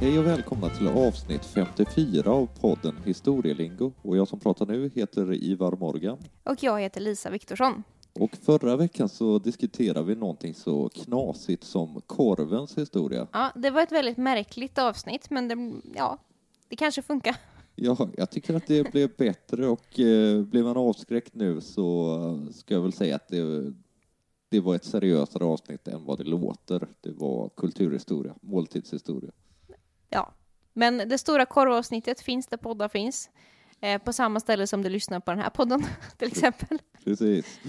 Hej och välkomna till avsnitt 54 av podden Historielingo. Och jag som pratar nu heter Ivar Morgan. Och jag heter Lisa Viktorsson. Och förra veckan så diskuterade vi någonting så knasigt som korvens historia. Ja, det var ett väldigt märkligt avsnitt, men det, ja, det kanske funkar. Ja, jag tycker att det blev bättre och eh, blev man avskräckt nu så ska jag väl säga att det, det var ett seriösare avsnitt än vad det låter. Det var kulturhistoria, måltidshistoria. Ja, men det stora korvavsnittet finns där poddar finns. Eh, på samma ställe som du lyssnar på den här podden, till exempel. Precis.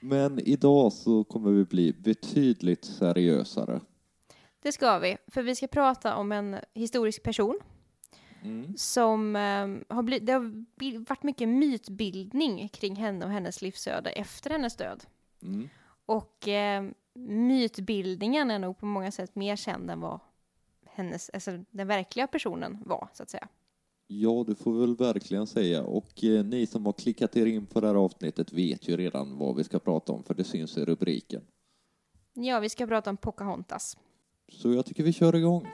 Men idag så kommer vi bli betydligt seriösare. Det ska vi, för vi ska prata om en historisk person Mm. som eh, har blivit, det har varit mycket mytbildning kring henne och hennes livsöde efter hennes död. Mm. Och eh, mytbildningen är nog på många sätt mer känd än vad hennes, alltså den verkliga personen var, så att säga. Ja, det får vi väl verkligen säga. Och eh, ni som har klickat er in på det här avsnittet vet ju redan vad vi ska prata om, för det syns i rubriken. Ja, vi ska prata om Pocahontas. Så jag tycker vi kör igång.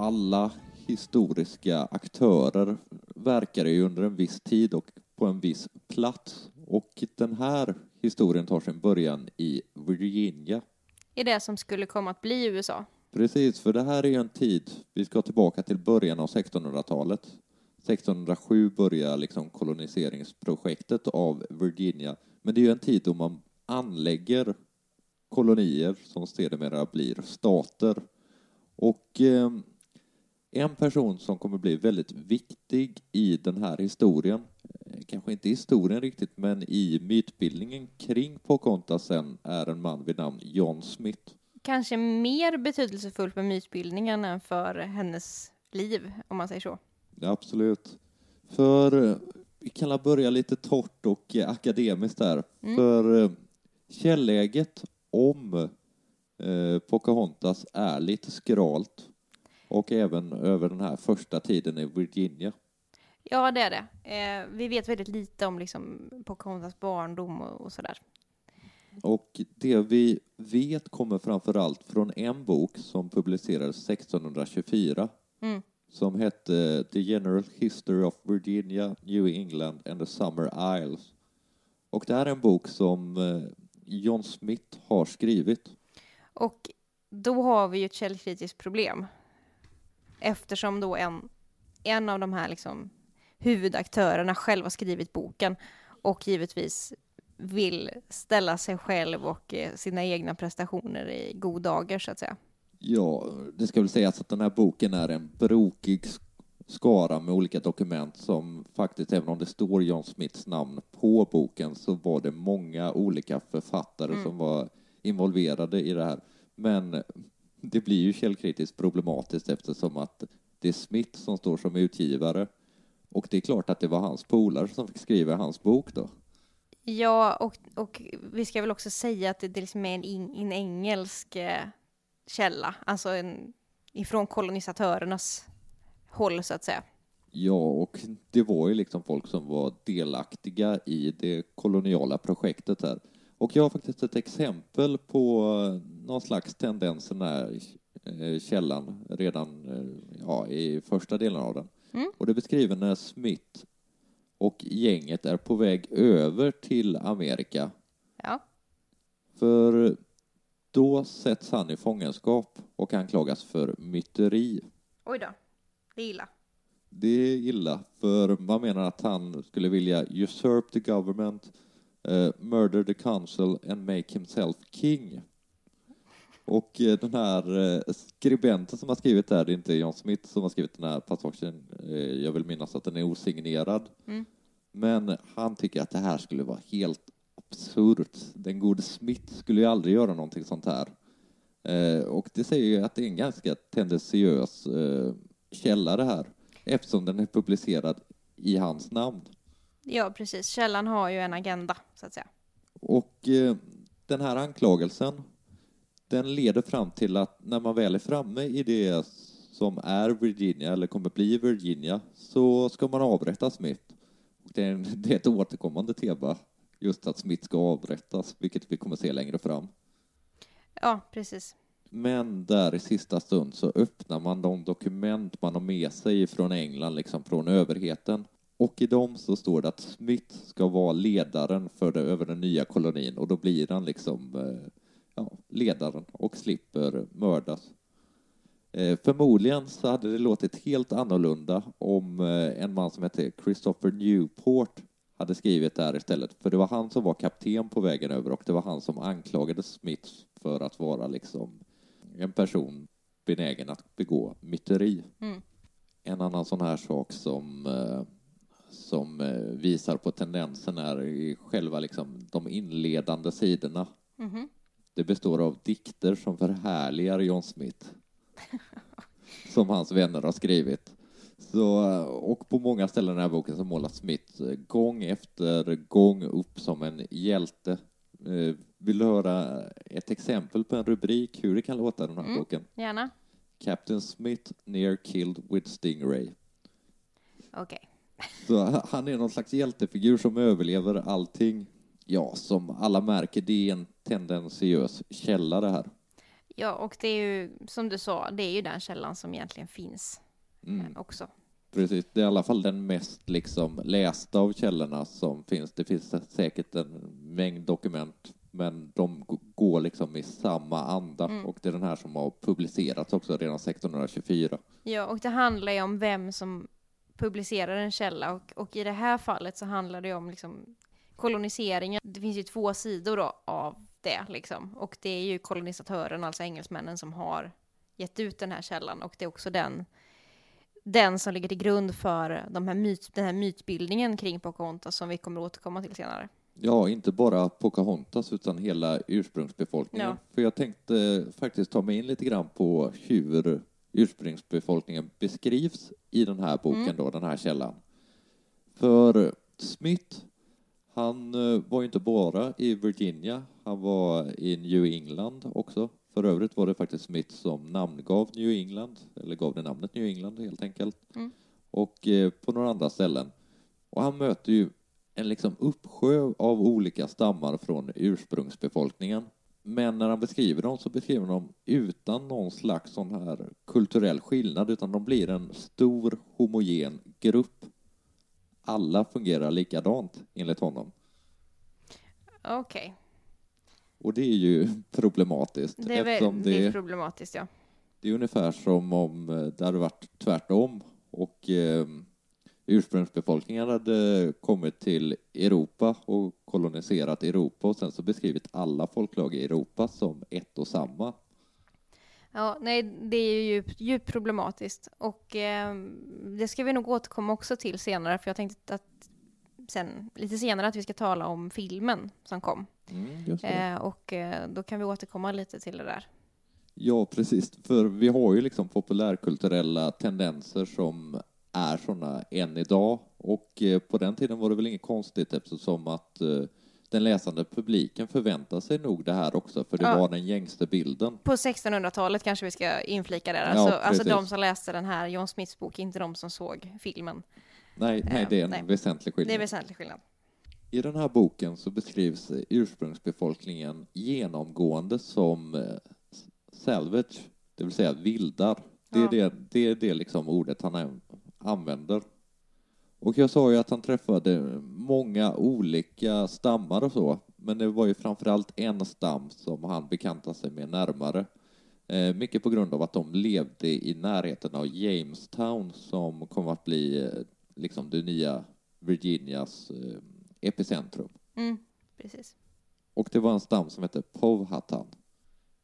Alla historiska aktörer verkar ju under en viss tid och på en viss plats. Och den här historien tar sin början i Virginia. Är det som skulle komma att bli USA. Precis, för det här är ju en tid, vi ska tillbaka till början av 1600-talet. 1607 börjar liksom koloniseringsprojektet av Virginia, men det är ju en tid då man anlägger kolonier som sedermera blir stater. Och eh, en person som kommer bli väldigt viktig i den här historien, eh, kanske inte i historien riktigt, men i mytbildningen kring Pocahontasen är en man vid namn John Smith. Kanske mer betydelsefullt för mytbildningen än för hennes liv, om man säger så. Ja, absolut. För eh, vi kan börja lite torrt och eh, akademiskt där. För eh, källäget om eh, Pocahontas är lite skralt. Och även över den här första tiden i Virginia. Ja, det är det. Eh, vi vet väldigt lite om liksom, Pocahontas barndom och, och sådär. Och det vi vet kommer framför allt från en bok som publicerades 1624 Mm. som hette The General History of Virginia, New England and the Summer Isles. Och det här är en bok som eh, John Smith har skrivit. Och då har vi ju ett källkritiskt problem. Eftersom då en, en av de här liksom huvudaktörerna själv har skrivit boken och givetvis vill ställa sig själv och eh, sina egna prestationer i god dager så att säga. Ja, det ska väl sägas att den här boken är en brokig sk- skara med olika dokument som faktiskt, även om det står John Smiths namn på boken, så var det många olika författare som var involverade i det här. Men det blir ju källkritiskt problematiskt eftersom att det är Smith som står som utgivare och det är klart att det var hans polare som fick skriva hans bok då. Ja, och, och vi ska väl också säga att det, det liksom är en, en engelsk eh, källa, alltså en, ifrån kolonisatörernas håll så att säga. Ja, och det var ju liksom folk som var delaktiga i det koloniala projektet här. Och jag har faktiskt ett exempel på eh, någon slags tendens i den här eh, källan redan eh, ja, i första delen av den. Mm. Och det beskriver när Smith och gänget är på väg över till Amerika. Ja, För då sätts han i fångenskap och anklagas för myteri. oj då, det är illa. Det är illa, för man menar att han skulle vilja usurp the government, eh, murder the council and make himself king. Och eh, den här eh, skribenten som har skrivit det här, det är inte John Smith som har skrivit den här passagen, eh, jag vill minnas att den är osignerad. Mm. Men han tycker att det här skulle vara helt absurt. Den gode Smith skulle ju aldrig göra någonting sånt här. Och det säger ju att det är en ganska tendentiös källa det här, eftersom den är publicerad i hans namn. Ja, precis. Källan har ju en agenda, så att säga. Och den här anklagelsen, den leder fram till att när man väl är framme i det som är Virginia, eller kommer bli Virginia, så ska man avrätta Smith. Det är, en, det är ett återkommande tema, just att Smith ska avrättas, vilket vi kommer se längre fram. Ja, precis. Men där i sista stund så öppnar man de dokument man har med sig från England, liksom från överheten. Och i dem så står det att Smith ska vara ledaren för det, över den nya kolonin och då blir han liksom eh, ja, ledaren och slipper mördas. Eh, förmodligen så hade det låtit helt annorlunda om eh, en man som hette Christopher Newport hade skrivit det här istället, för det var han som var kapten på vägen över och det var han som anklagade Smith för att vara liksom en person benägen att begå myteri. Mm. En annan sån här sak som, eh, som visar på tendensen är i själva liksom de inledande sidorna. Mhm. Det består av dikter som förhärligar John Smith. som hans vänner har skrivit. Så, och på många ställen i den här boken så målas Smith eh, gång efter gång upp som en hjälte. Eh, Vill du höra ett exempel på en rubrik hur det kan låta i den här Mm. boken? Gärna. Captain Smith near killed with Stingray. Okej. Så han är någon slags hjältefigur som överlever allting. Ja, som alla märker, det är en tendensiös källa det här. Ja, och det är ju som du sa, det är ju den källan som egentligen finns Mm. eh, också. Precis, det är i alla fall den mest liksom lästa av källorna som finns. Det finns säkert en mängd dokument, men de går liksom i samma anda Mm. och det är den här som har publicerats också redan 1624. Ja, och det handlar ju om vem som publicerar en källa och, och i det här fallet så handlar det om liksom koloniseringen. Det finns ju två sidor då av det liksom och det är ju kolonisatören, alltså engelsmännen som har gett ut den här källan och det är också den den som ligger till grund för de här myt, den här mytbildningen kring Pocahontas som vi kommer att återkomma till senare. Ja, inte bara Pocahontas utan hela ursprungsbefolkningen. Ja. För jag tänkte faktiskt ta mig in lite grann på hur ursprungsbefolkningen beskrivs i den här boken Mm. då, den här källan. För Smith, han eh, var ju inte bara i Virginia, han var i New England också. För övrigt var det faktiskt Smith som namngav New England, eller gav det namnet New England helt enkelt. Mm. Och eh, på några andra ställen. Och han möter ju en liksom uppsjö av olika stammar från ursprungsbefolkningen. Men när han beskriver dem så beskriver han dem utan någon slags sån här kulturell skillnad, utan de blir en stor homogen grupp. Alla fungerar likadant, enligt honom. Okej, Och det är ju problematiskt. det är eftersom väldigt det, problematiskt ja. det är ungefär som om eh, det hade varit tvärtom och eh, ursprungsbefolkningen hade kommit till Europa och koloniserat Europa och sen så beskrivit alla folklag i Europa som ett och samma. Ja, nej, det är ju djupt, djupt problematiskt och eh, det ska vi nog återkomma också till senare för jag tänkte att sen lite senare att vi ska tala om filmen som kom Mm, just det. eh, och eh, då kan vi återkomma lite till det där. Ja, precis. För vi har ju liksom populärkulturella tendenser som är sådana än idag. Och eh, på den tiden var det väl inget konstigt eftersom att eh, den läsande publiken förväntar sig nog det här också, för det Ja. var den gängste bilden. På 1600-talet kanske vi ska inflika där, Ja, alltså, alltså de som läste den här John Smiths bok, inte de som såg filmen. Nej, nej Eh, det är en nej. väsentlig skillnad. Det är väsentlig skillnad. I den här boken så beskrivs ursprungsbefolkningen genomgående som eh, salvage, det vill säga vildar. Det är Ja. det, det, är det liksom ordet han an- använder. Och jag sa ju att han träffade många olika stammar och så, men det var ju framförallt en stam som han bekantade sig med närmare. Eh, mycket på grund av att de levde i närheten av Jamestown som kom att bli eh, liksom det nya Virginias eh, epicentrum. Mm, precis. Och det var en stam som hette Powhatan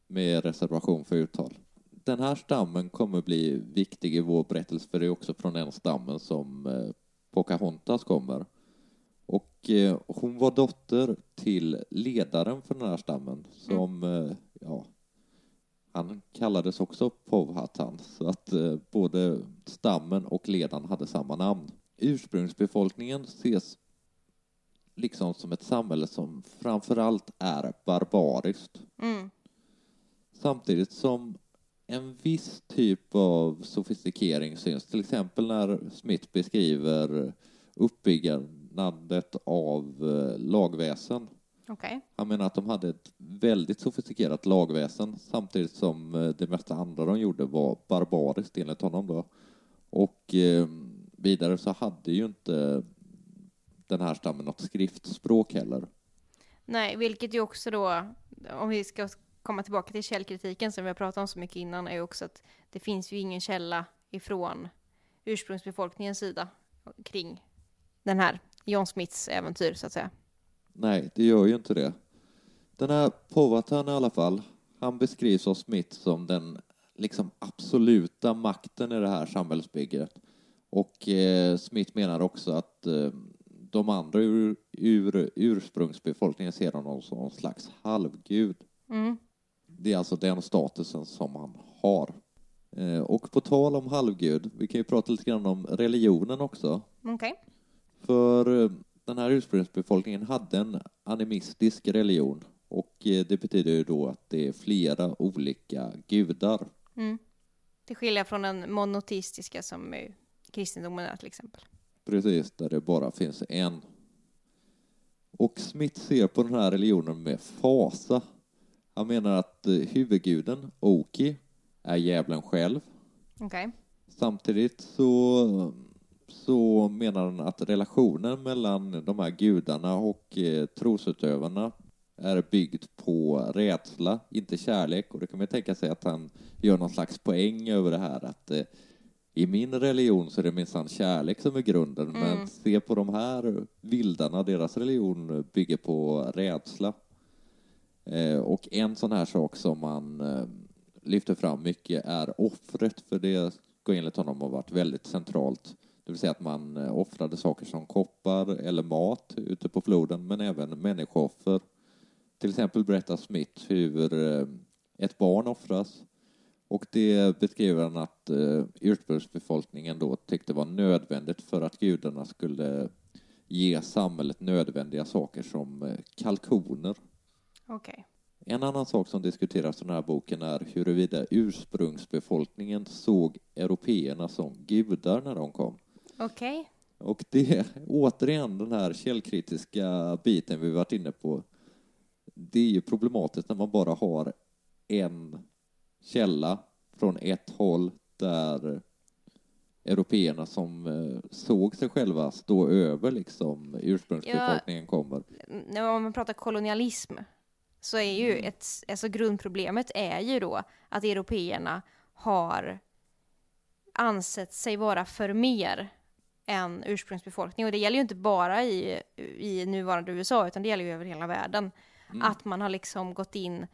med reservation för uttal. Den här stammen kommer bli viktig i vår berättelse för det är också från den stammen som Pocahontas kommer. Och eh, hon var dotter till ledaren för den här stammen som, eh, ja, han kallades också Powhatan så att eh, både stammen och ledaren hade samma namn. Ursprungsbefolkningen ses liksom som ett samhälle som framförallt är barbariskt. Mm. Samtidigt som en viss typ av sofistikering syns, till exempel när Smith beskriver uppbyggandet av eh, lagväsen. Okej. Han menar att de hade ett väldigt sofistikerat lagväsen samtidigt som eh, det mesta andra de gjorde var barbariskt enligt honom då. Och eh, vidare så hade ju inte den här stammen något skriftspråk heller. Nej, vilket ju också då, om vi ska komma tillbaka till källkritiken som vi har pratat om så mycket innan, är också att det finns ju ingen källa ifrån ursprungsbefolkningens sida kring den här John Smiths äventyr, så att säga. Nej, det gör ju inte det. Den här Powhatan i alla fall, han beskrivs av Smith som den liksom absoluta makten i det här samhällsbygget. Och eh, Smith menar också att eh, de andra ur, ur ursprungsbefolkningen ser honom som någon slags halvgud. Mm. Det är alltså den statusen som han har. Eh, och på tal om halvgud, vi kan ju prata lite grann om religionen också. Okej. För eh, den här ursprungsbefolkningen hade en animistisk religion och eh, det betyder ju då att det är flera olika gudar. Mm. Det skiljer från den monoteistiska som kristendomen är till exempel. Precis, där det bara finns en. Och Smith ser på den här religionen med fasa. Han menar att eh, huvudguden, Oki, är djävulen själv. Okej. Samtidigt så, så menar han att relationen mellan de här gudarna och eh, trosutövarna är byggd på rädsla, inte kärlek. Och det kan man tänka sig att han gör någon slags poäng över det här att eh, i min religion så är det minsann kärlek som är grunden, men se på de här vildarna, deras religion bygger på rädsla. Eh, och en sån här sak som man eh, lyfter fram mycket är offret, för det ska enligt honom ha varit väldigt centralt. Det vill säga att man eh, offrade saker som koppar eller mat ute på floden, men även människooffer. Till exempel berättar Smith hur ett barn offras och det beskriver han att ursprungsbefolkningen då tyckte var nödvändigt för att gudarna skulle ge samhället nödvändiga saker som kalkoner. Okej. En annan sak som diskuteras i den här boken är huruvida ursprungsbefolkningen såg européerna som gudar när de kom. Okej. Och det är återigen den här källkritiska biten vi varit inne på. Det är ju problematiskt när man bara har en källa från ett håll där européerna som eh, såg sig själva stå över liksom ursprungsbefolkningen kommer. När man pratar kolonialism så är ju ett, alltså grundproblemet är ju då att européerna har ansett sig vara för mer än ursprungsbefolkning. Och det gäller ju inte bara i, i nuvarande USA, utan det gäller ju över hela världen. Att man har liksom gått in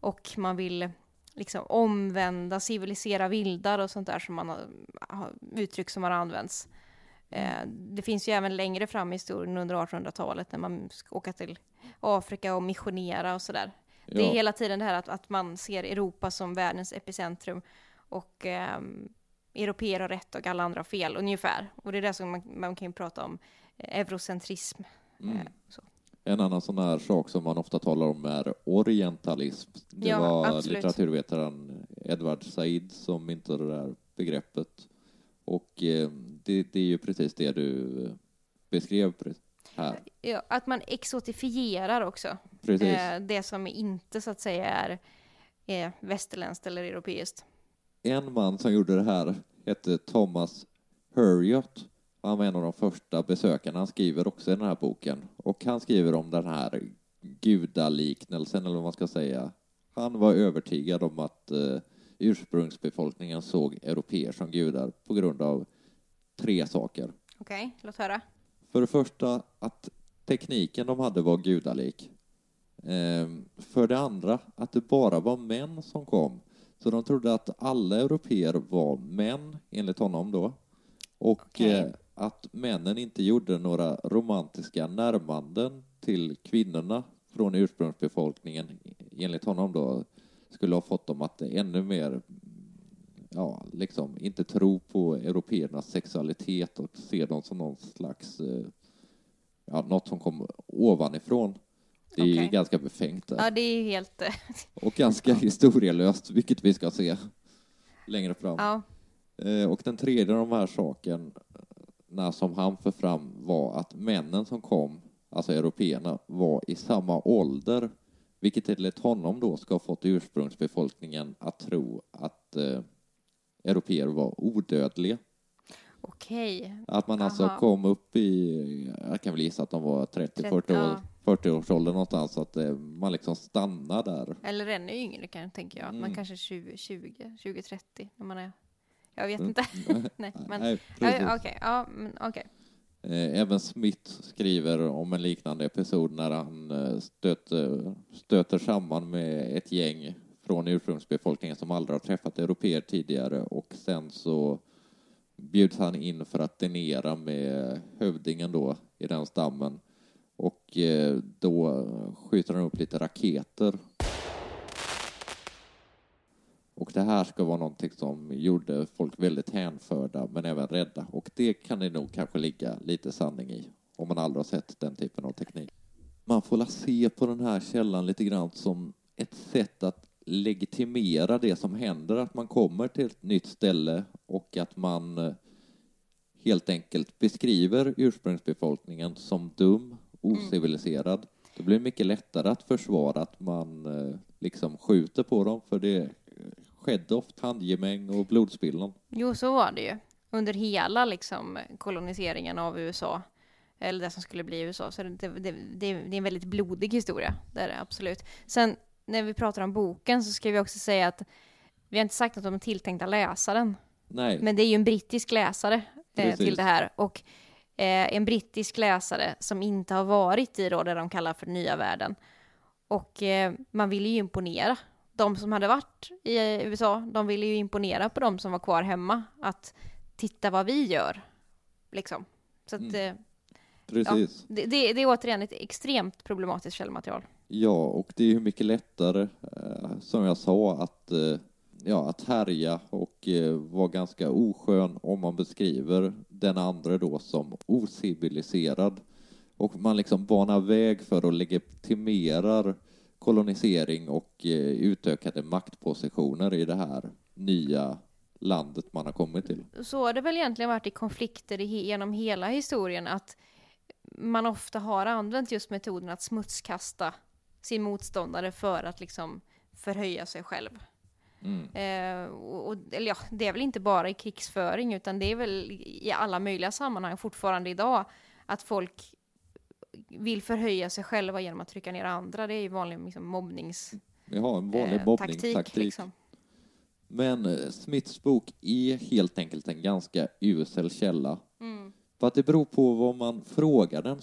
och man vill liksom omvända, civilisera vildar och sånt där som man har uttryck som har använts. Eh, det finns ju även längre fram i historien under 1800-talet när man ska åka till Afrika och missionera och sådär. Det är hela tiden det här att, att man ser Europa som världens epicentrum och ehm, europeer har rätt och alla andra har fel ungefär. Och det är det som man, man kan ju prata om eh, eurocentrism. Mm. Eh. En annan sån här sak som man ofta talar om är orientalism. Det Ja, var absolut. litteraturvetaren Edward Said som myntade det där begreppet. Och eh, det, det är ju precis det du eh, beskrev här. Ja, att man exotifierar också. Precis. Eh, det som inte så att säga är västerländskt eller europeiskt. En man som gjorde det här hette Thomas Hurriot. Han var en av de första besökarna. Han skriver också i den här boken. Och han skriver om den här gudaliknelsen, eller vad man ska säga. Han var övertygad om att ursprungsbefolkningen såg europeer som gudar på grund av tre saker. Okej, låt höra. För det första att tekniken de hade var gudalik. Ehm, för det andra att det bara var män som kom. Så de trodde att alla europeer var män, enligt honom då. Och Okej. eh, att männen inte gjorde några romantiska närmanden till kvinnorna från ursprungsbefolkningen, enligt honom då, skulle ha fått dem att ännu mer ja, liksom inte tro på européernas sexualitet och se dem som någon slags, eh, ja, något som kom ovanifrån. Det är Okej. ganska befängt där. Ja, det är helt... eh, Och ganska historielöst, vilket vi ska se längre fram. Ja, Eh, Och den tredje av de här sakerna som han för fram var att männen som kom, alltså européerna, var i samma ålder, vilket enligt honom då ska ha fått ursprungsbefolkningen att tro att eh, européer var odödliga. okej. Att man alltså Aha. kom upp i, jag kan väl gissa att de var 30-40 år, ja. 40 års ålder någonstans, så att eh, man liksom stannar där. Eller ännu yngre kan jag tänka jag. Att man Mm. kanske 20, 20, 20, 30 när man är... Jag vet Mm. inte. Nej, men... Nej, Ja, precis. ja, Okej, ja, men okej. Eh, Även Smith skriver om en liknande episod när han eh, stöter, eh, stöter samman med ett gäng från ursprungsbefolkningen som aldrig har träffat europeer tidigare och sen så bjuds han in för att dinera med hövdingen då i den stammen och då skjuter han upp lite raketer. Och det här ska vara någonting som gjorde folk väldigt hänförda men även rädda. Och det kan det nog kanske ligga lite sanning i om man aldrig har sett den typen av teknik. Man får la se på den här källan lite grann som ett sätt att legitimera det som händer, att man kommer till ett nytt ställe och att man eh, helt enkelt beskriver ursprungsbefolkningen som dum, ociviliserad. Det blir mycket lättare att försvara att man eh, liksom skjuter på dem för det skedde ofta handgemäng och blodspillan. Jo, så var det ju. Under hela liksom, koloniseringen av USA. Eller det som skulle bli USA. Så det, det, det, det är en väldigt blodig historia. Det är det absolut. Sen när vi pratar om boken så ska vi också säga att vi har inte sagt något om den tilltänkta läsaren. Nej, Men det är ju en brittisk läsare eh, till det här. Och eh, en brittisk läsare som inte har varit i då det de kallar för nya världen. Och eh, man ville ju imponera. De som hade varit i USA, de ville ju imponera på de som var kvar hemma. Att titta vad vi gör. Liksom. Så att, Mm. eh, precis. det, det, det är återigen ett extremt problematiskt källmaterial. Ja, och det är ju mycket lättare, eh, som jag sa, att, eh, ja, att härja och eh, vara ganska oskön om man beskriver den andra då som ociviliserad. Och man liksom banar väg för att legitimera kolonisering och eh, utökade maktpositioner i det här nya landet man har kommit till. så har det väl egentligen varit i konflikter genom hela historien att man ofta har använt just metoden att smutskasta sin motståndare för att liksom förhöja sig själv. Mm. Eh, och, och- eller ja, det är väl inte bara i krigsföring utan det är väl i alla möjliga sammanhang fortfarande idag att folk vill förhöja sig själva genom att trycka ner andra. Det är ju vanlig liksom, mobbnings... Har en vanlig eh, mobbningstaktik. taktik, liksom. Men eh, Smiths bok är helt enkelt en ganska usel källa. Mm. För att det beror på vad man frågar den.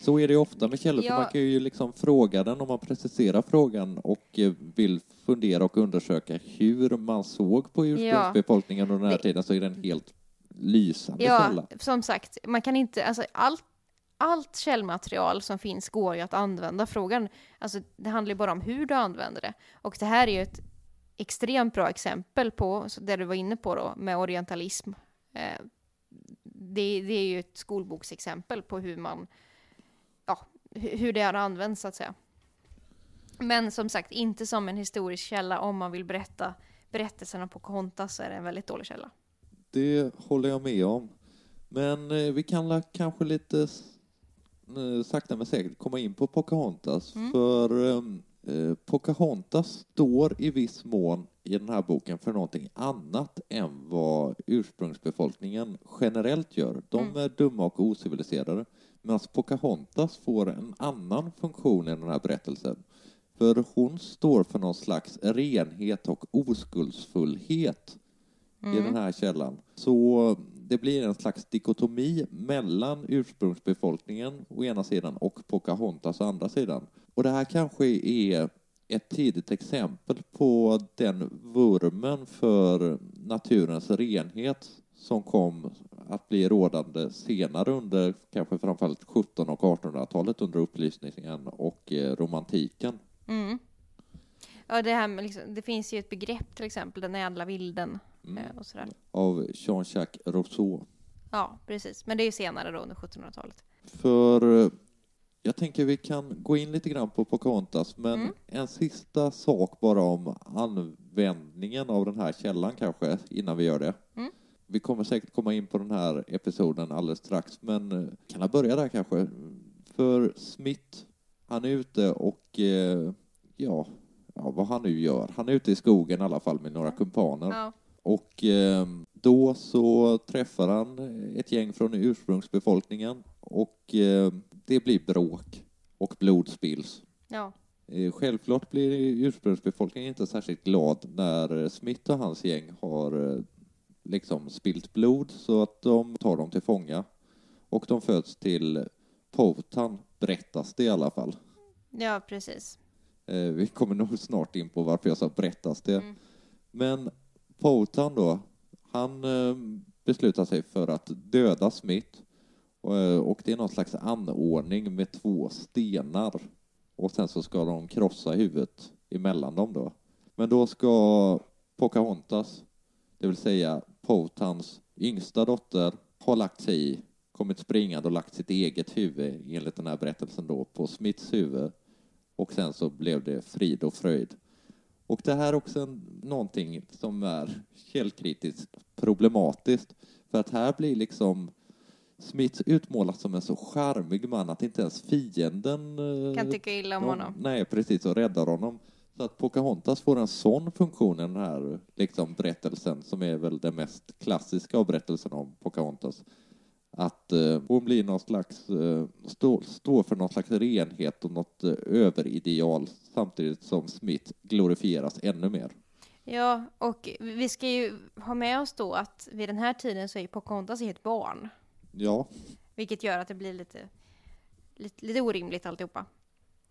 Så är det ju ofta med källor, Ja. för man kan ju liksom fråga den om man preciserar frågan och eh, vill fundera och undersöka hur man såg på ursprungsbefolkningen under den här Det- tiden så är det en helt lysande Ja, källa. som sagt, man kan inte, alltså allt, allt källmaterial som finns går ju att använda. Frågan, alltså det handlar ju bara om hur du använder det. Och det här är ju ett extremt bra exempel på, det du var inne på då, med orientalism. Eh, det, det är ju ett skolboksexempel på hur man, ja, hur det har använts så att säga. Men som sagt, inte som en historisk källa om man vill berätta berättelserna på konta så är det en väldigt dålig källa. Det håller jag med om. Men eh, vi kan kanske lite sakta men säkert komma in på Pocahontas. Mm. För ehm, eh, Pocahontas står i viss mån i den här boken för någonting annat än vad ursprungsbefolkningen generellt gör. De Mm. är dumma och ociviliserade. Medan Pocahontas får en annan funktion i den här berättelsen. För hon står för någon slags renhet och oskuldsfullhet i den här källan. Så det blir en slags dikotomi mellan ursprungsbefolkningen å ena sidan och Pocahontas å andra sidan. Och det här kanske är ett tidigt exempel på den vurmen för naturens renhet som kom att bli rådande senare under kanske framförallt 1700 och 1800-talet under upplysningen och eh, romantiken. Mm. Ja, det, här med liksom, det finns ju ett begrepp till exempel, den ädla vilden Mm. eh, och sådär. Av Jean-Jacques Rousseau. Ja, precis. Men det är ju senare då under 1700-talet. För eh, Jag tänker vi kan gå in lite grann på Pocahontas, men Mm. en sista sak bara om användningen av den här källan kanske, innan vi gör det. Mm. Vi kommer säkert komma in på den här episoden alldeles strax, men eh, kan jag börja där kanske? För Smith, han är ute och, eh, ja, ja, vad han nu gör. Han är ute i skogen i alla fall med några kumpaner. Ja. Och eh, då så träffar han ett gäng från ursprungsbefolkningen och eh, det blir bråk och blod spills. ja. Eh, Självklart blir ursprungsbefolkningen inte särskilt glad när Smith och hans gäng har eh, liksom spilt blod så att de tar dem till fånga. Och de föds till Powhatan, berättas det i alla fall. Ja, precis. Eh, Vi kommer nog snart in på varför jag sa berättas det. Mm. Men Powhatan då, han eh, beslutar sig för att döda Smith eh, och, det är någon slags anordning med två stenar och sen så ska de krossa huvudet emellan dem då. Men då ska Pocahontas, det vill säga Potans yngsta dotter, ha lagt sig i, kommit springande och lagt sitt eget huvud enligt den här berättelsen då på Smiths huvud och sen så blev det frid och fröjd. Och det här är också en, någonting som är källkritiskt problematiskt. För att här blir liksom Smith utmålat som en så charmig man att inte ens fienden eh, Kan tycka illa om de- honom. Nej, precis, och räddar honom. Så att Pocahontas får en sån funktion i den här liksom, berättelsen som är väl den mest klassiska av berättelsen om Pocahontas. Att eh, hon blir någon slags, eh, stå, står för någon slags renhet och något eh, överideal samtidigt som Smith glorifieras ännu mer. Ja, och vi ska ju ha med oss då att vid den här tiden så är Pocahontas ett barn. Ja, Vilket gör att det blir lite, lite, lite orimligt alltihopa.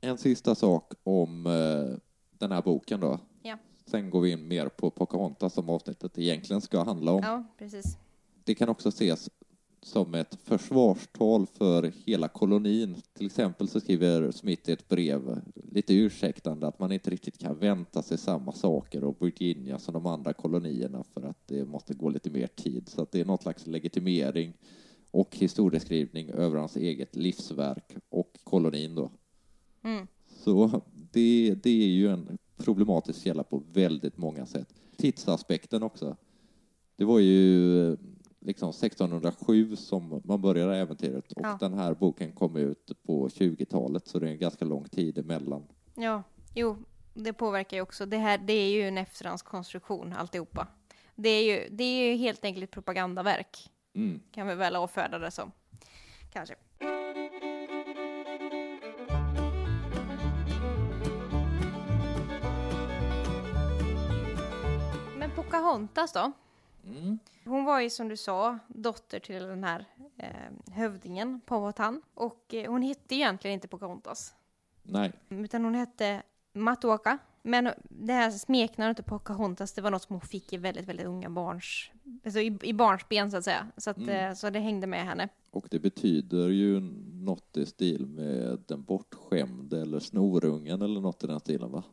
en sista sak om eh, den här boken då. Ja. Sen går vi in mer på Pocahontas som avsnittet egentligen ska handla om. Ja, precis. Det kan också ses som ett försvarstal för hela kolonin. Till exempel så skriver Smith i ett brev, lite ursäktande, att man inte riktigt kan vänta sig samma saker av Virginia som de andra kolonierna för att det måste gå lite mer tid. Så att det är något slags legitimering och historieskrivning över hans eget livsverk och kolonin då. Mm. Så det, det är ju en problematisk källa på väldigt många sätt. Tidsaspekten också. Det var ju liksom 1607 som man började äventyret och Ja. den här boken kom ut på 20-talet så det är en ganska lång tid emellan. Ja, jo, det påverkar ju också. Det här, det är ju en efterhandskonstruktion alltihopa. Det är ju, det är ju helt enkelt ett propagandaverk. Mm. Kan vi väl avfärda det som. Kanske. Men Pocahontas då? Mm. Hon var ju som du sa dotter till den här eh, hövdingen Powhatan. Och eh, hon hette egentligen inte Pocahontas. Nej, Utan hon hette Matuaka. Men det här smeknamnet Pocahontas, det var något som hon fick i väldigt, väldigt unga barns... Alltså i, i barnsben så att säga. Så, att, Mm. eh, så det hängde med henne. och det betyder ju något i stil med den bortskämde eller snorungen eller något i den stilen va?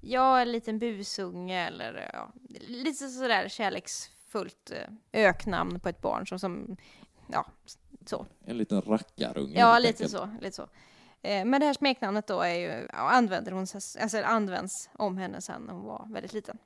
Ja, en liten busunge eller ja, lite sådär kärleksfullt eh, öknamn på ett barn som, som ja, så. En liten rackarunge. Ja, lite enkelt. så, lite så. Eh, Men det här smeknamnet då är ju, använder hon, alltså används om henne sen när hon var väldigt liten.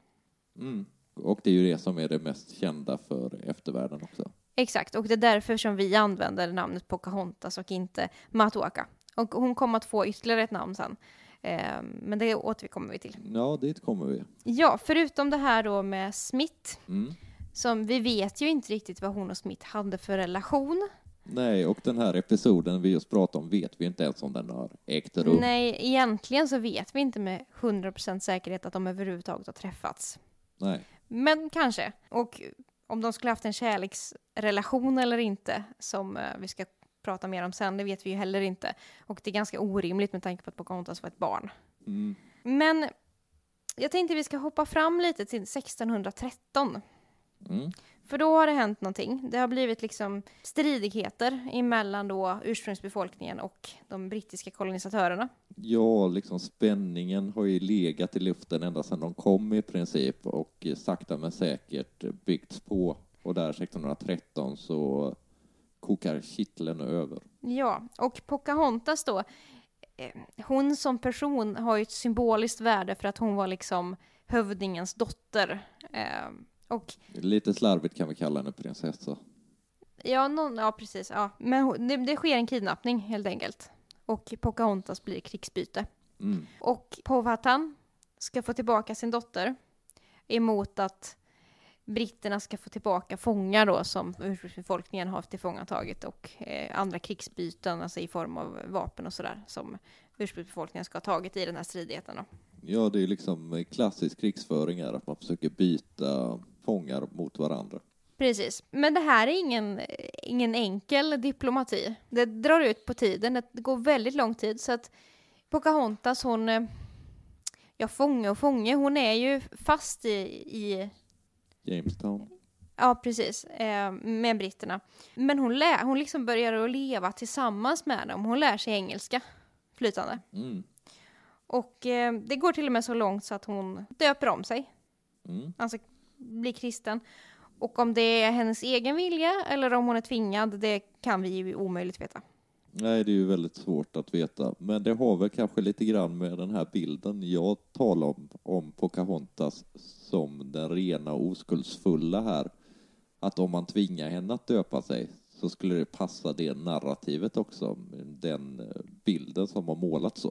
Mm. Och det är ju det som är det mest kända för eftervärlden också. Exakt, och det är därför som vi använder namnet Pocahontas och inte Matuaka. Och hon kommer att få ytterligare ett namn sen. Eh, Men det återkommer vi till. Ja, dit kommer vi. Ja, förutom det här då med Smith, Mm. Som vi vet ju inte riktigt vad hon och Smith hade för relation. Nej, och den här episoden vi just pratade om vet vi inte ens om den har ägt rum. Nej, egentligen så vet vi inte med 100% säkerhet att de överhuvudtaget har träffats. Nej. Men kanske. Och om de skulle haft en kärleksrelation eller inte, som eh, vi ska prata mer om sen, det vet vi ju heller inte. Och det är ganska orimligt med tanke på att Pocahontas var ett barn. Mm. Men jag tänkte vi ska hoppa fram lite till 1613. Mm. För då har det hänt någonting. Det har blivit liksom stridigheter emellan då ursprungsbefolkningen och de brittiska kolonisatörerna. Ja, liksom spänningen har ju legat i luften ända sedan de kom i princip och sakta men säkert byggts på. Och där 1613 så kokar kittlen över. Ja, och Pocahontas då eh, hon som person har ju ett symboliskt värde för att hon var liksom hövdingens dotter. Och Lite slarvigt kan vi kalla henne prinsessa. ja, någon, ja precis, ja. Men det, det sker en kidnappning helt enkelt. Och Pocahontas blir krigsbyte. Mm. Och Powhatan ska få tillbaka sin dotter emot att britterna ska få tillbaka fångar då som ursprungsbefolkningen har tillfångatagit och eh, andra krigsbyten, alltså i form av vapen och sådär, som ursprungsbefolkningen ska ha tagit i den här stridigheten. Då. Ja, det är liksom klassisk krigsföring är att man försöker byta fångar mot varandra. Precis. Men det här är ingen, ingen enkel diplomati. Det drar ut på tiden, det går väldigt lång tid, så att Pocahontas, hon... eh, Ja, fånge och fånge, hon är ju fast i, i Jamestown. Ja, precis. Eh, med britterna. Men hon, lä- hon liksom börjar att leva tillsammans med dem. Hon lär sig engelska flytande. Mm. Och eh, det går till och med så långt så att hon döper om sig. Mm. Alltså blir kristen. Och om det är hennes egen vilja eller om hon är tvingad, det kan vi ju omöjligt veta. Nej, det är ju väldigt svårt att veta. Men det har väl kanske lite grann med den här bilden jag talar om, om Pocahontas som den rena och oskuldsfulla här. Att om man tvingar henne att döpa sig så skulle det passa det narrativet också. Den eh, bilden som har målats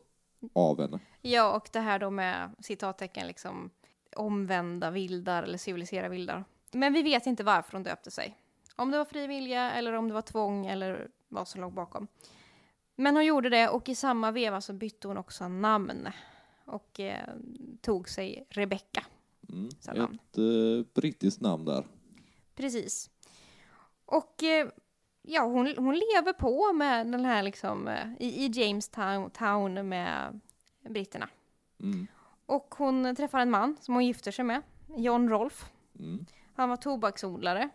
av henne. Ja, och det här då med citattecken liksom omvända vildar eller civilisera vildar. Men vi vet inte varför hon döpte sig. Om det var fri vilja eller om det var tvång eller vad som låg bakom. Men hon gjorde det och i samma veva så bytte hon också namn och eh, tog sig Rebecca. Mm. Namn. Ett eh, brittiskt namn där. Precis. Och eh, ja, hon, hon lever på med den här liksom eh, i, i Jamestown town med britterna. Mm. Och hon träffar en man som hon gifter sig med, John Rolfe. Mm. Han var tobaksodlare.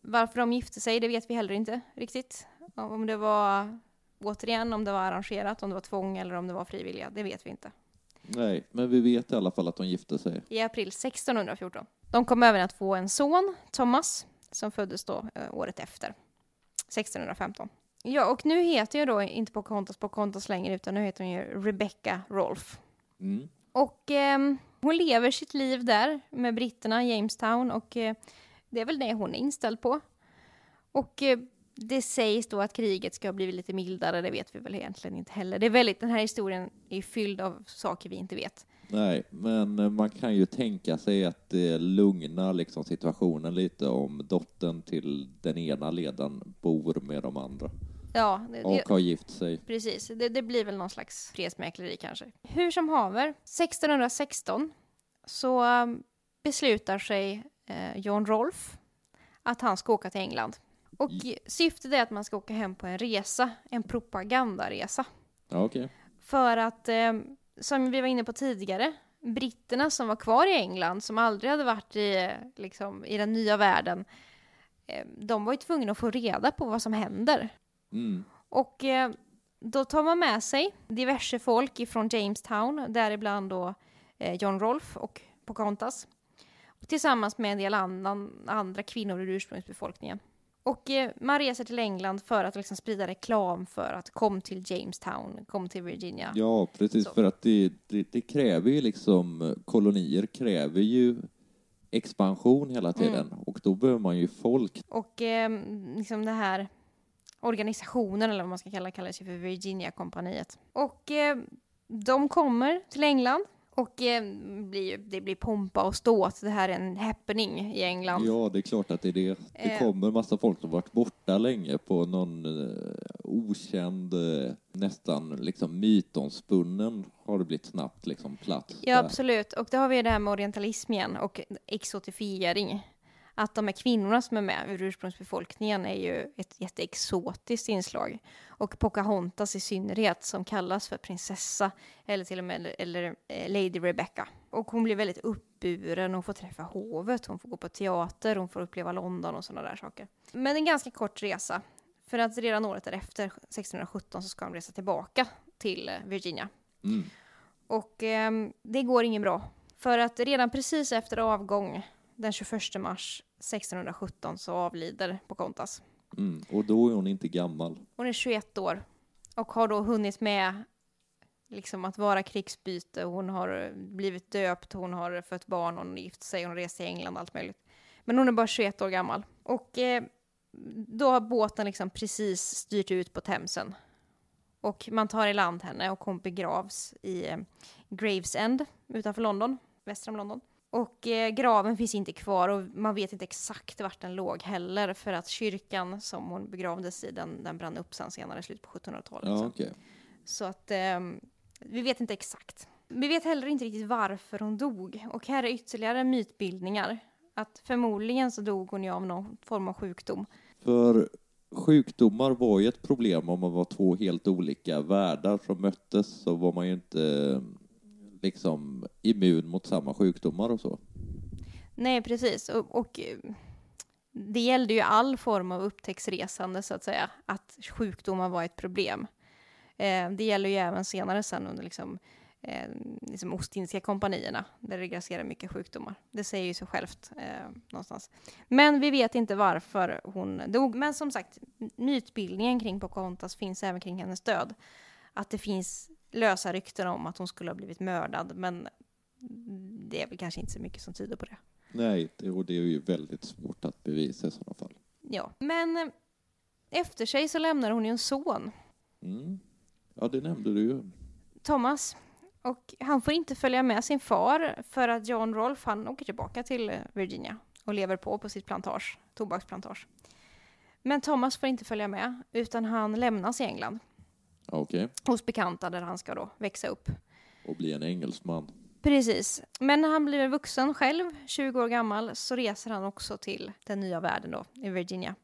Varför de gifte sig, det vet vi heller inte riktigt. Om det var, återigen, om det var arrangerat, om det var tvång eller om det var frivilliga, det vet vi inte. Nej, men vi vet i alla fall att de gifte sig. I april 1614. De kom även att få en son, Thomas, som föddes då eh, året efter, 1615. Ja, och nu heter jag då inte Pocahontas Pocahontas längre, utan nu heter hon ju Rebecca Rolfe. Mm. Och eh, hon lever sitt liv där med britterna Jamestown och eh, det är väl det hon är inställd på. Och eh, det sägs då att kriget ska ha blivit lite mildare, det vet vi väl egentligen inte heller. Det är väldigt, den här historien är fylld av saker vi inte vet. Nej, men eh, man kan ju tänka sig att det lugnar liksom situationen lite om dottern till den ena ledaren bor med de andra Ja, det, och har gift sig. precis. Det, det blir väl någon slags fredsmäkleri kanske. Hur som haver, 1616 så um, beslutar sig eh, John Rolfe att han ska åka till England. Och syftet är att man ska åka hem på en resa, en propagandaresa. Ja, okej. För att, eh, som vi var inne på tidigare, britterna som var kvar i England, som aldrig hade varit i, liksom, i den nya världen, eh, de var ju tvungna att få reda på vad som händer. Mm. Och eh, då tar man med sig diverse folk ifrån Jamestown, däribland då eh, John Rolfe och Pocahontas. Och tillsammans med en del annan, andra kvinnor ur ursprungsbefolkningen. Och eh, man reser till England för att liksom sprida reklam för att kom till Jamestown, kom till Virginia. Ja, precis, Så. för att det, det, det kräver ju liksom, kolonier kräver ju expansion hela tiden Mm. och då behöver man ju folk. Och eh, liksom det här organisationen, eller vad man ska kalla kallas ju för Virginia-kompaniet. Och eh, de kommer till England och eh, blir, det blir pompa och ståt. Det här är en happening i England. Ja, det är klart att det är det. Det Eh. kommer massa folk som varit borta länge på någon eh, okänd, eh, nästan liksom mytomspunnen har det blivit snabbt liksom plats. Ja, där. absolut. Och då har vi det här med orientalism igen och exotifiering. Att de här kvinnorna som är med ur ursprungsbefolkningen är ju ett jätteexotiskt inslag. Och Pocahontas i synnerhet som kallas för prinsessa eller till och med eller, eh, Lady Rebecca. Och hon blir väldigt uppburen, hon får träffa hovet, hon får gå på teater, hon får uppleva London och sådana där saker. Men en ganska kort resa. För att redan året därefter, 1617, så ska de resa tillbaka till eh, Virginia. Mm. Och ehm, det går ingen bra. För att redan precis efter avgång, den 21 mars 1617, så avlider Pocahontas. Mm. Och då är hon inte gammal. Hon är 21 år och har då hunnit med liksom att vara krigsbyte, hon har blivit döpt, hon har fött barn, hon har gift sig, hon har rest till England, allt möjligt. Men hon är bara 21 år gammal. Och eh, då har båten liksom precis styrt ut på Themsen. Och man tar i land henne och hon begravs i eh, Gravesend utanför London, väster om London. Och eh, graven finns inte kvar och man vet inte exakt vart den låg heller för att kyrkan som hon begravdes i den, den brann upp sen senare, slutet på 1700-talet. Ja, så. okej. Så att eh, vi vet inte exakt. Vi vet heller inte riktigt varför hon dog. Och här är ytterligare mytbildningar. Att förmodligen så dog hon ju av någon form av sjukdom. För sjukdomar var ju ett problem om man var två helt olika världar som möttes så var man ju inte liksom immun mot samma sjukdomar och så. Nej, precis. Och, och eh, det gällde ju all form av upptäcktsresande, så att säga, att sjukdomar var ett problem. Eh, det gäller ju även senare sen under liksom, eh, liksom Ostindiska kompanierna, där det grasserar mycket sjukdomar. Det säger ju sig självt eh, någonstans. Men vi vet inte varför hon dog. Men som sagt, mytbildningen kring Pocahontas finns även kring hennes död. Att det finns lösa rykten om att hon skulle ha blivit mördad, men det är väl kanske inte så mycket som tyder på det. Nej, och det är ju väldigt svårt att bevisa i sådana fall. Ja, men eh, efter sig så lämnar hon ju en son, Mm. Ja, det nämnde du ju. Thomas. Och han får inte följa med sin far för att John Rolfe han åker tillbaka till eh, Virginia och lever på på sitt plantage, tobaksplantage. Men Thomas får inte följa med utan han lämnas i England Okej. hos bekanta där han ska då växa upp. Och bli en engelsman. Precis. Men när han blir vuxen själv, 20 år gammal, så reser han också till den nya världen då, i Virginia.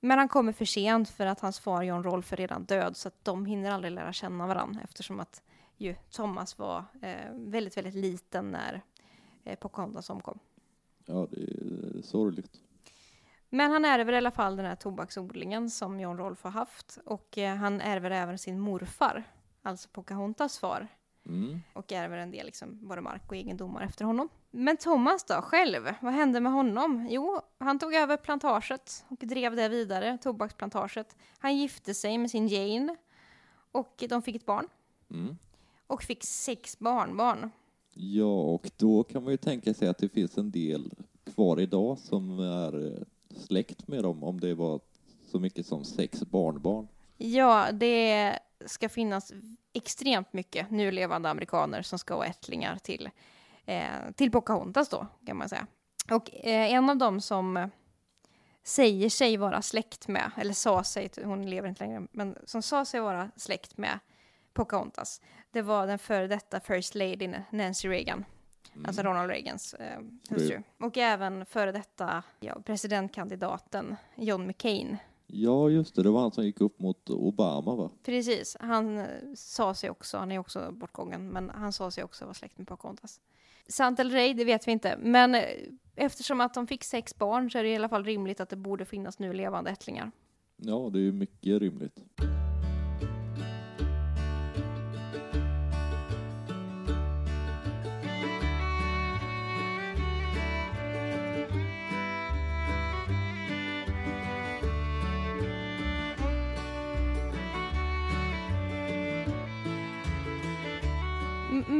Men han kommer för sent för att hans far John Rolfe är redan död så att de hinner aldrig lära känna varandra eftersom att ju Thomas var eh, väldigt, väldigt liten när eh, Pocahontas omkom. Ja, det är sorgligt. Men han ärver i alla fall den här tobaksodlingen som John Rolfe har haft och eh, han ärver även sin morfar, alltså Pocahontas far, Mm. och ärver en del liksom, både mark och egendomar efter honom. Men Thomas då, själv, vad hände med honom? Jo, han tog över plantaget och drev det vidare, tobaksplantaget. Han gifte sig med sin Jane och de fick ett barn Mm. och fick sex barnbarn. Ja, och då kan man ju tänka sig att det finns en del kvar idag som är eh, släkt med dem, om det var så mycket som sex barnbarn. Ja, det ska finnas extremt mycket nu levande amerikaner som ska vara ättlingar till, eh, till Pocahontas då, kan man säga. Och eh, en av dem som säger sig vara släkt med, eller sa sig, hon lever inte längre, men som sa sig vara släkt med Pocahontas, det var den före detta First Lady Nancy Reagan. Alltså Ronald Reagans eh, hustru. Och även före detta ja, presidentkandidaten John McCain Ja, just det, det var han som gick upp mot Obama, va? Precis, han eh, sa sig också, han är också bortgången, men han sa sig också vara släkt med Pocahontas. Sant eller ej, det vet vi inte, men eh, eftersom att de fick sex barn så är det i alla fall rimligt att det borde finnas nu levande ättlingar. Ja, det är ju mycket rimligt.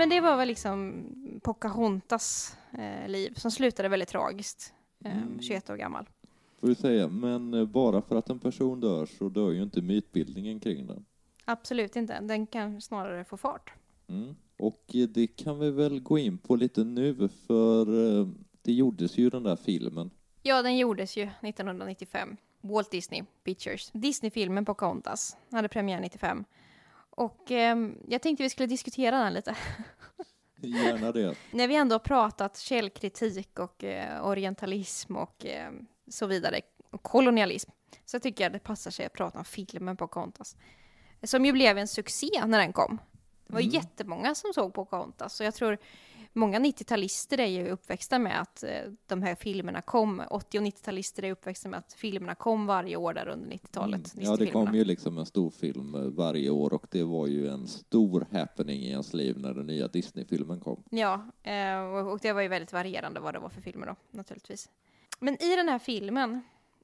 Men det var väl liksom Pocahontas eh, liv som slutade väldigt tragiskt, eh, Mm. 21 år gammal. Får vi säga, men eh, bara för att en person dör så dör ju inte mytbildningen kring den. Absolut inte, den kan snarare få fart. Mm. Och eh, det kan vi väl gå in på lite nu, för eh, det gjordes ju den där filmen. Ja, den gjordes ju 1995. Walt Disney Pictures. Disney-filmen Pocahontas hade premiär 95. Och ehm, jag tänkte vi skulle diskutera den lite. Gärna det. När vi ändå har pratat källkritik och eh, orientalism och eh, så vidare, och kolonialism, så tycker jag det passar sig att prata om filmen Pocahontas. Som ju blev en succé när den kom. Det var Mm. jättemånga som såg Pocahontas, så jag tror många 90-talister är ju uppväxta med att eh, de här filmerna kom. 80 och 90-talister är uppväxta med att filmerna kom varje år där under 90-talet. Mm. Ja, det kom ju liksom en stor film eh, varje år och det var ju en stor happening i ens liv när den nya Disney-filmen kom. Ja, eh, och och det var ju väldigt varierande vad det var för filmer då, naturligtvis. Men i den här filmen,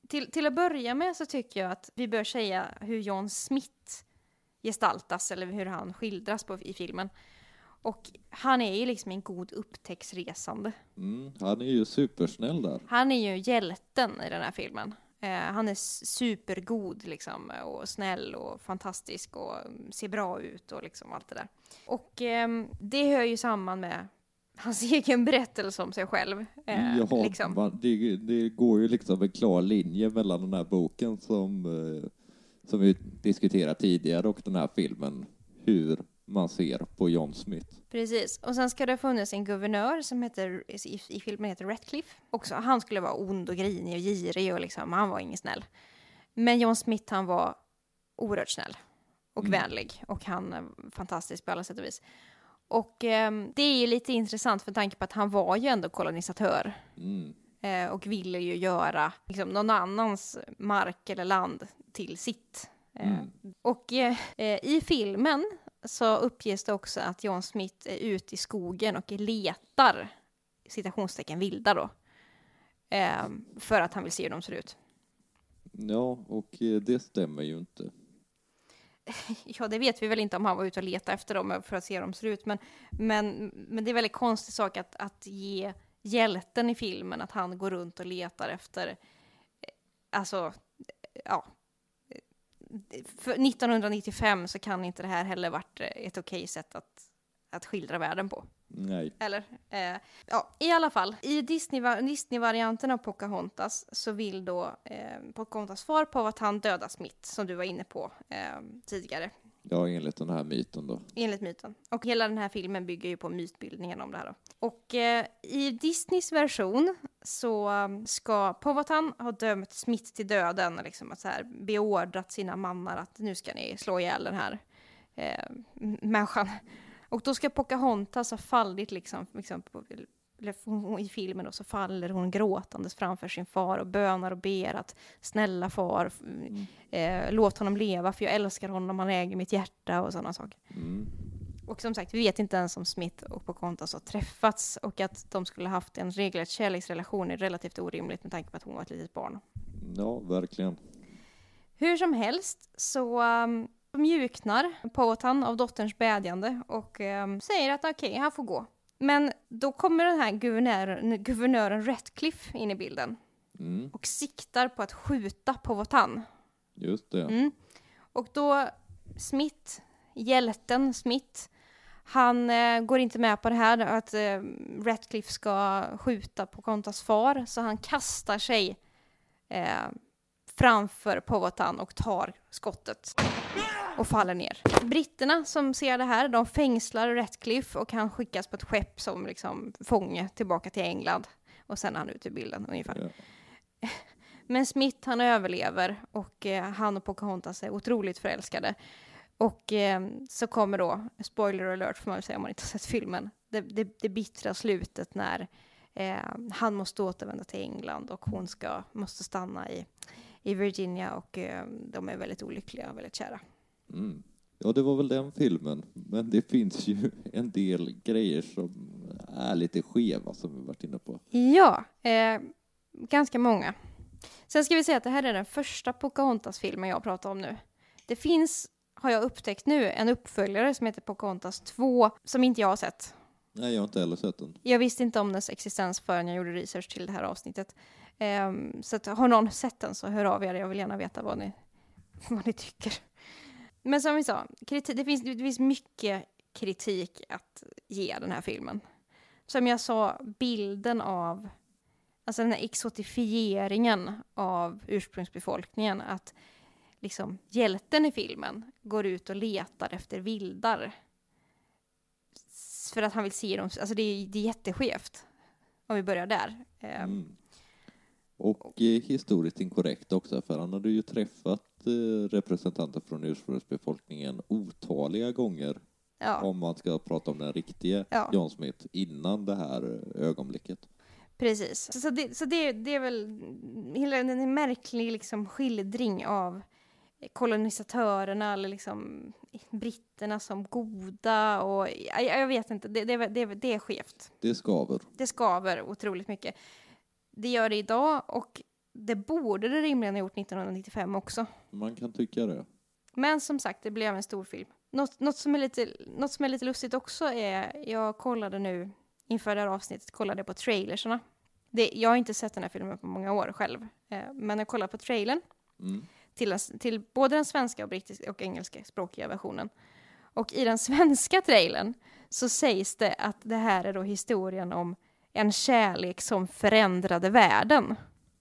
till, till att börja med så tycker jag att vi bör säga hur John Smith gestaltas eller hur han skildras på, i filmen. Och han är ju liksom en god upptäcktsresande. Mm, han är ju supersnäll där. Han är ju hjälten i den här filmen. Eh, han är supergod liksom och snäll och fantastisk och ser bra ut och liksom allt det där. Och eh, det hör ju samman med hans egen berättelse om sig själv. Eh, Jaha, liksom. man, det, det, går ju liksom en klar linje mellan den här boken som, eh, som vi diskuterat tidigare och den här filmen. Hur man ser på John Smith. Precis. Och sen ska det ha funnits en guvernör som heter, i, i filmen heter Ratcliffe. Också, han skulle vara ond och grinig och girig och liksom, han var ingen snäll. Men John Smith han var oerhört snäll och mm. vänlig och han är fantastisk på alla sätt och vis. Och eh, det är ju lite intressant för tanke på att han var ju ändå kolonisatör. Mm. Eh, och ville ju göra liksom, någon annans mark eller land till sitt. Eh, mm. Och eh, i filmen så uppges det också att John Smith är ute i skogen och letar citationstecken vilda då. Eh, för att han vill se hur de ser ut. Ja, och eh, det stämmer ju inte. Ja, det vet vi väl inte om han var ute och letade efter dem för att se hur de ser ut, men, men, men det är en väldigt konstig sak att, att ge hjälten i filmen att han går runt och letar efter, eh, alltså, ja, 1995 så kan inte det här heller varit ett okej sätt att, att skildra världen på. Nej. Eller? Eh, ja, i alla fall. I Disney-varianten av Pocahontas så vill då eh, Pocahontas far på att han dödar Smith, som du var inne på eh, tidigare. Ja, enligt den här myten då. Enligt myten. Och hela den här filmen bygger ju på mytbildningen om det här då. Och eh, i Disneys version så um, ska Powhatan ha dömt Smith till döden, liksom att så här beordrat sina mannar att nu ska ni slå ihjäl den här eh, människan. Och då ska Pocahontas ha fallit liksom, liksom på, i filmen då, så faller hon gråtandes framför sin far och bönar och ber att snälla far, mm. eh, låt honom leva för jag älskar honom, han äger mitt hjärta och sådana saker. Mm. Och som sagt, vi vet inte ens om Smith och Pocahontas har träffats och att de skulle haft en regelrätt kärleksrelation är relativt orimligt med tanke på att hon var ett litet barn. Ja, verkligen. Hur som helst så um, mjuknar Powhatan av dotterns bedjande och um, säger att okej, okay, han får gå. Men då kommer den här guvernören, guvernören Ratcliffe in i bilden mm. och siktar på att skjuta Powhatan. Just det. Mm. Och då Smith, hjälten Smith, han eh, går inte med på det här, att eh, Ratcliffe ska skjuta på Kontas far, så han kastar sig eh, framför Powhatan och tar skottet och faller ner. Britterna som ser det här, de fängslar Ratcliffe och han skickas på ett skepp som liksom fånge tillbaka till England. Och sen är han ute ur bilden ungefär. Ja. Men Smith han överlever och eh, han och Pocahontas är otroligt förälskade. Och eh, så kommer då, spoiler alert får man väl säga om man inte har sett filmen, det, det, det bittra slutet när eh, han måste återvända till England och hon ska, måste stanna i, i Virginia och eh, de är väldigt olyckliga och väldigt kära. Mm. Ja, det var väl den filmen, men det finns ju en del grejer som är lite skeva som vi varit inne på. Ja, eh, ganska många. Sen ska vi säga att det här är den första Pocahontas-filmen jag pratar om nu. Det finns har jag upptäckt nu en uppföljare som heter Pocahontas 2 som inte jag har sett. Nej, jag har inte heller sett den. Jag visste inte om dess existens förrän jag gjorde research till det här avsnittet. Um, så att, har någon sett den så hör av er. Jag vill gärna veta vad ni, vad ni tycker. Men som vi sa, kriti- det, finns, det finns mycket kritik att ge den här filmen. Som jag sa, bilden av, alltså den här exotifieringen av ursprungsbefolkningen, att liksom hjälten i filmen går ut och letar efter vildar. För att han vill se dem, alltså det är, det är jätteskevt. Om vi börjar där. Ehm. Mm. Och eh, historiskt inkorrekt också, för han hade ju träffat eh, representanter från ursprungsbefolkningen otaliga gånger. Ja. Om man ska prata om den riktiga ja. John Smith innan det här ögonblicket. Precis, så, det, så det, det är väl en märklig liksom skildring av kolonisatörerna eller liksom britterna som goda och jag, jag vet inte, det, det, det, det är skevt. Det skaver. Det skaver otroligt mycket. Det gör det idag och det borde det rimligen ha gjort 1995 också. Man kan tycka det. Men som sagt, det blev en stor film. Något, något, som är lite, något som är lite lustigt också är, jag kollade nu inför det här avsnittet, kollade på trailersarna. Det, jag har inte sett den här filmen på många år själv, eh, men jag kollade på trailern Mm. till, till både den svenska och brittiska och engelska språkiga versionen. Och i den svenska trailern så sägs det att det här är då historien om en kärlek som förändrade världen.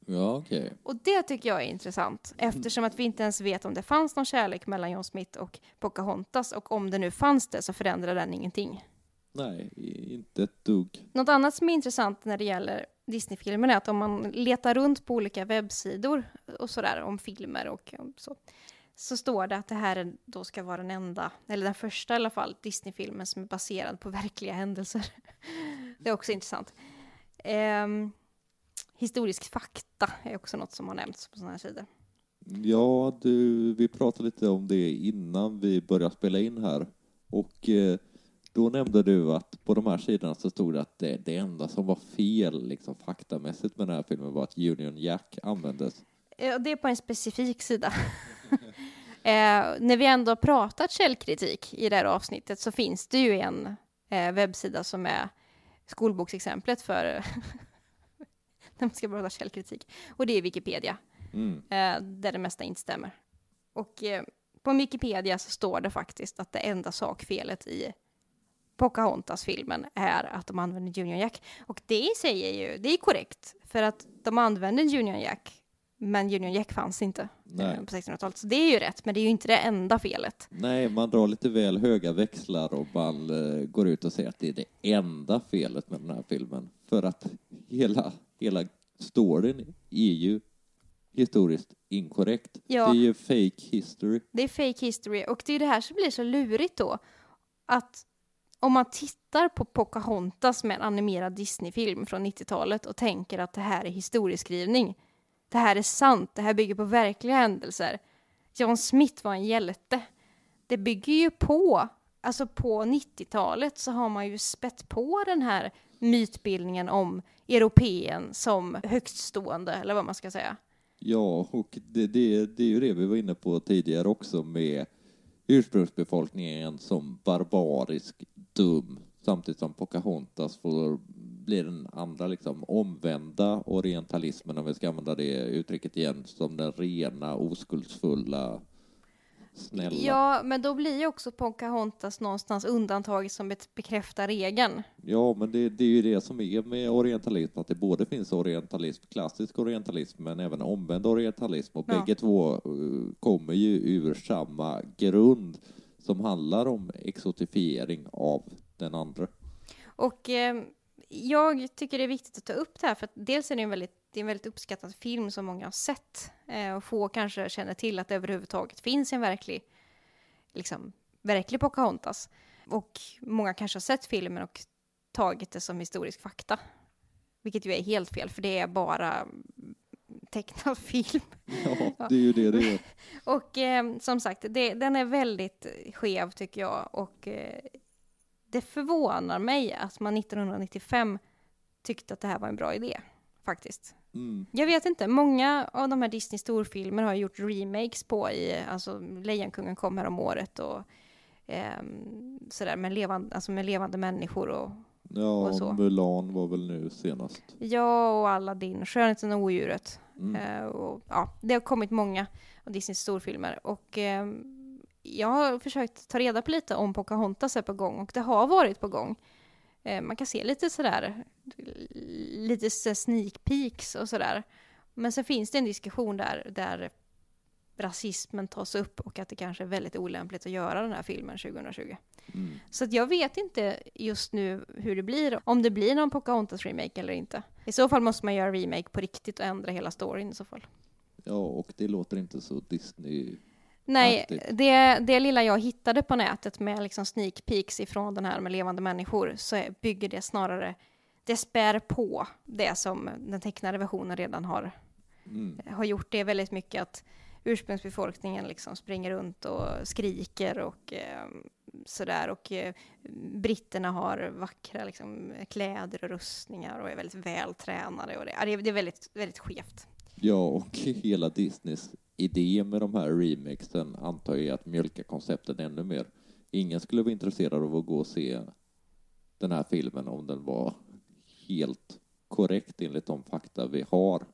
Ja, okej. Och det tycker jag är intressant eftersom att vi inte ens vet om det fanns någon kärlek mellan John Smith och Pocahontas och om det nu fanns det så förändrade den ingenting. Nej, inte ett dugg. Något annat som är intressant när det gäller Disney-filmer är att om man letar runt på olika webbsidor och sådär om filmer och så, så står det att det här är, då ska vara den enda, eller den första i alla fall, Disney-filmen som är baserad på verkliga händelser. Det är också intressant. Ehm, historisk fakta är också något som har nämnts på sådana här sidor. Ja, du, vi pratade lite om det innan vi började spela in här. Och eh, då nämnde du att på de här sidorna så stod det att det, det enda som var fel liksom, faktamässigt med den här filmen var att Union Jack användes. Eh, Det är på en specifik sida. eh, när vi ändå har pratat källkritik i det här avsnittet så finns det ju en eh, webbsida som är skolboksexemplet för när man ska prata källkritik. Och det är Wikipedia, Mm. eh, där det mesta inte stämmer. Och eh, på Wikipedia så står det faktiskt att det enda sakfelet i Pocahontas-filmen är att de använder Union Jack. Och det är ju, det är korrekt, för att de använder Union Jack, men Union Jack fanns inte Nej. eh, på 1600-talet. Så det är ju rätt, men det är ju inte det enda felet. Nej, man drar lite väl höga växlar och man eh, går ut och säger att det är det enda felet med den här filmen. För att hela, hela storyn är ju historiskt inkorrekt. Ja. Det är ju fake history. Det är fake history, och det är det här som blir så lurigt då. Att om man tittar på Pocahontas med en animerad Disney-film från 90-talet och tänker att det här är historieskrivning. Det här är sant, det här bygger på verkliga händelser. John Smith var en hjälte. Det bygger ju på, alltså på 90-talet så har man ju spett på den här mytbildningen om europeen som högtstående, eller vad man ska säga. Ja, och det, det, det är ju det vi var inne på tidigare också med ursprungsbefolkningen som barbarisk, dum, samtidigt som Pocahontas får bli den andra liksom omvända orientalismen, om vi ska använda det uttrycket igen, som den rena, oskuldsfulla, snälla. Ja, men då blir ju också Pocahontas någonstans undantaget som bekräftar regeln. Ja, men det, det är ju det som är med orientalism, att det både finns orientalism, klassisk orientalism, men även omvänd orientalism. Och Ja. bägge två eh, kommer ju ur samma grund som handlar om exotifiering av den andra. Och eh, jag tycker det är viktigt att ta upp det här, för att dels är det en väldigt, det är en väldigt uppskattad film som många har sett, eh, och få kanske känner till att det överhuvudtaget finns en verklig, liksom, verklig Pocahontas. Och många kanske har sett filmen och tagit det som historisk fakta. Vilket ju är helt fel, för det är bara tecknad film. Ja, det är ju det det är. Och eh, som sagt, det, den är väldigt skev tycker jag. Och eh, det förvånar mig att man 1995 tyckte att det här var en bra idé, faktiskt. Mm. Jag vet inte, många av de här Disney storfilmer har gjort remakes på i, alltså Lejonkungen kom här om året och ehm, sådär med levande, alltså med levande människor och Ja, Och så. Mulan var väl nu senast. ja, och Aladdin, Skönheten och odjuret. Mm. Eh, och, ja, det har kommit många av Disneys storfilmer och eh, jag har försökt ta reda på lite om Pocahontas är på gång och det har varit på gång. Eh, man kan se lite sådär, lite så sneak peeks och sådär. Men sen finns det en diskussion där, där rasismen tas upp och att det kanske är väldigt olämpligt att göra den här filmen 2020. Mm. Så att jag vet inte just nu hur det blir, om det blir någon Pocahontas remake eller inte. I så fall måste man göra remake på riktigt och ändra hela storyn i så fall. Ja, och det låter inte så Disney... Nej, det, det lilla jag hittade på nätet med liksom sneak peeks ifrån den här med levande människor så bygger det snarare, det spär på det som den tecknade versionen redan har, Mm. har gjort. Det är väldigt mycket att ursprungsbefolkningen liksom springer runt och skriker och eh, sådär och eh, britterna har vackra liksom, kläder och rustningar och är väldigt vältränade och det, ja, det, är, det är väldigt, väldigt skevt. Ja, och hela Disneys idé med de här remakesen antar jag är att mjölka konceptet ännu mer. Ingen skulle vara intresserad av att gå och se den här filmen om den var helt korrekt enligt de fakta vi har.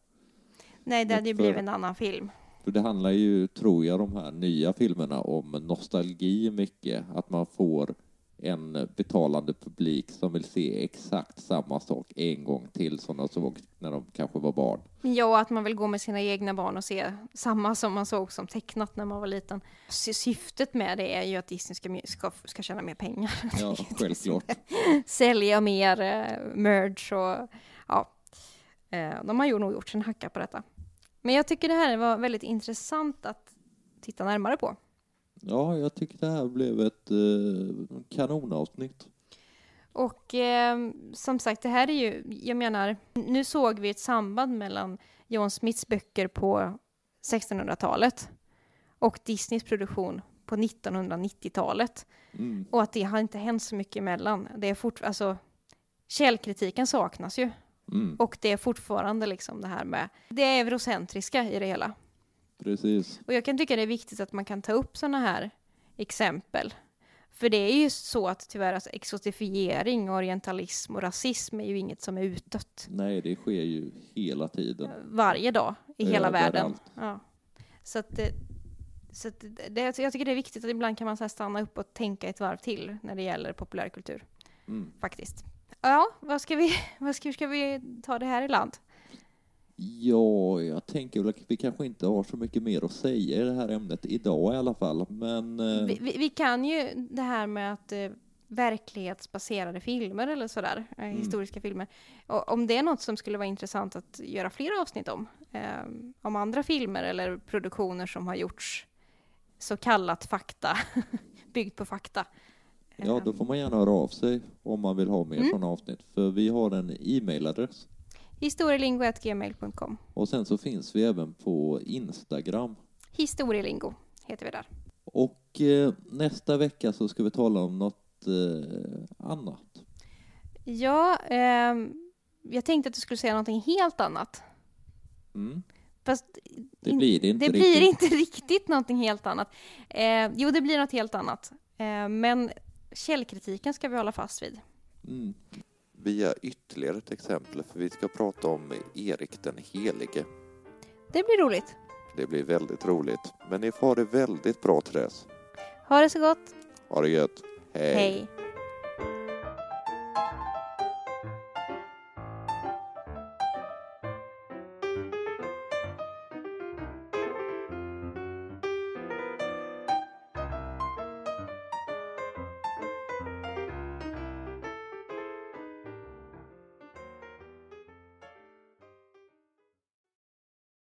Nej, det hade ju blivit en annan film. För det handlar ju, tror jag, de här nya filmerna om nostalgi mycket. Att man får en betalande publik som vill se exakt samma sak en gång till som de såg när de kanske var barn. Ja, att man vill gå med sina egna barn och se samma som man såg som tecknat när man var liten. Sy- Syftet med det är ju att Disney ska, ska, ska tjäna mer pengar. Ja, självklart. Sälja mer eh, merch och ja. Eh, de har ju nog gjort sin hacka på detta. Men jag tycker det här var väldigt intressant att titta närmare på. Ja, jag tycker det här blev ett eh, kanonavsnitt. Och eh, som sagt, det här är ju, jag menar, nu såg vi ett samband mellan John Smiths böcker på 1600-talet och Disneys produktion på 1990-talet. Mm. Och att det har inte hänt så mycket emellan. Det är fort, alltså, källkritiken saknas ju. Mm. Och det är fortfarande liksom det här med det eurocentriska i det hela. Precis. Och jag kan tycka det är viktigt att man kan ta upp sådana här exempel. För det är ju så att tyvärr alltså exotifiering, orientalism och rasism är ju inget som är utdött Nej, det sker ju hela tiden. varje dag i hela världen. Ja. Så att, så att det, jag tycker det är viktigt att ibland kan man så stanna upp och tänka ett varv till när det gäller populärkultur, Mm. faktiskt. Ja, vad ska vi, vad ska, ska vi ta det här i land? Ja, jag tänker väl att vi kanske inte har så mycket mer att säga i det här ämnet idag i alla fall, men eh, Vi, vi, vi kan ju det här med att eh, verklighetsbaserade filmer eller sådär, eh, Mm. historiska filmer. Och, om det är något som skulle vara intressant att göra fler avsnitt om, eh, om andra filmer eller produktioner som har gjorts så kallat fakta, byggd på fakta. ja, då får man gärna höra av sig om man vill ha mer Mm. sådana avsnitt, för vi har en e-mailadress Historielingo.gmail.com och sen så finns vi även på Instagram. Historielingo heter vi där. Och eh, nästa vecka så ska vi tala om något eh, annat. Ja, ehm, jag tänkte att du skulle säga någonting helt annat. Mm. Fast Det blir det inte det riktigt. blir inte riktigt någonting helt annat. Eh, jo, det blir något helt annat. Eh, men källkritiken ska vi hålla fast vid. Mm. Vi har ytterligare ett exempel, för vi ska prata om Erik den helige. Det blir roligt. Det blir väldigt roligt, men ni får ha det väldigt bra till dess. Ha det så gott. Ha det gött. Hej. Hej.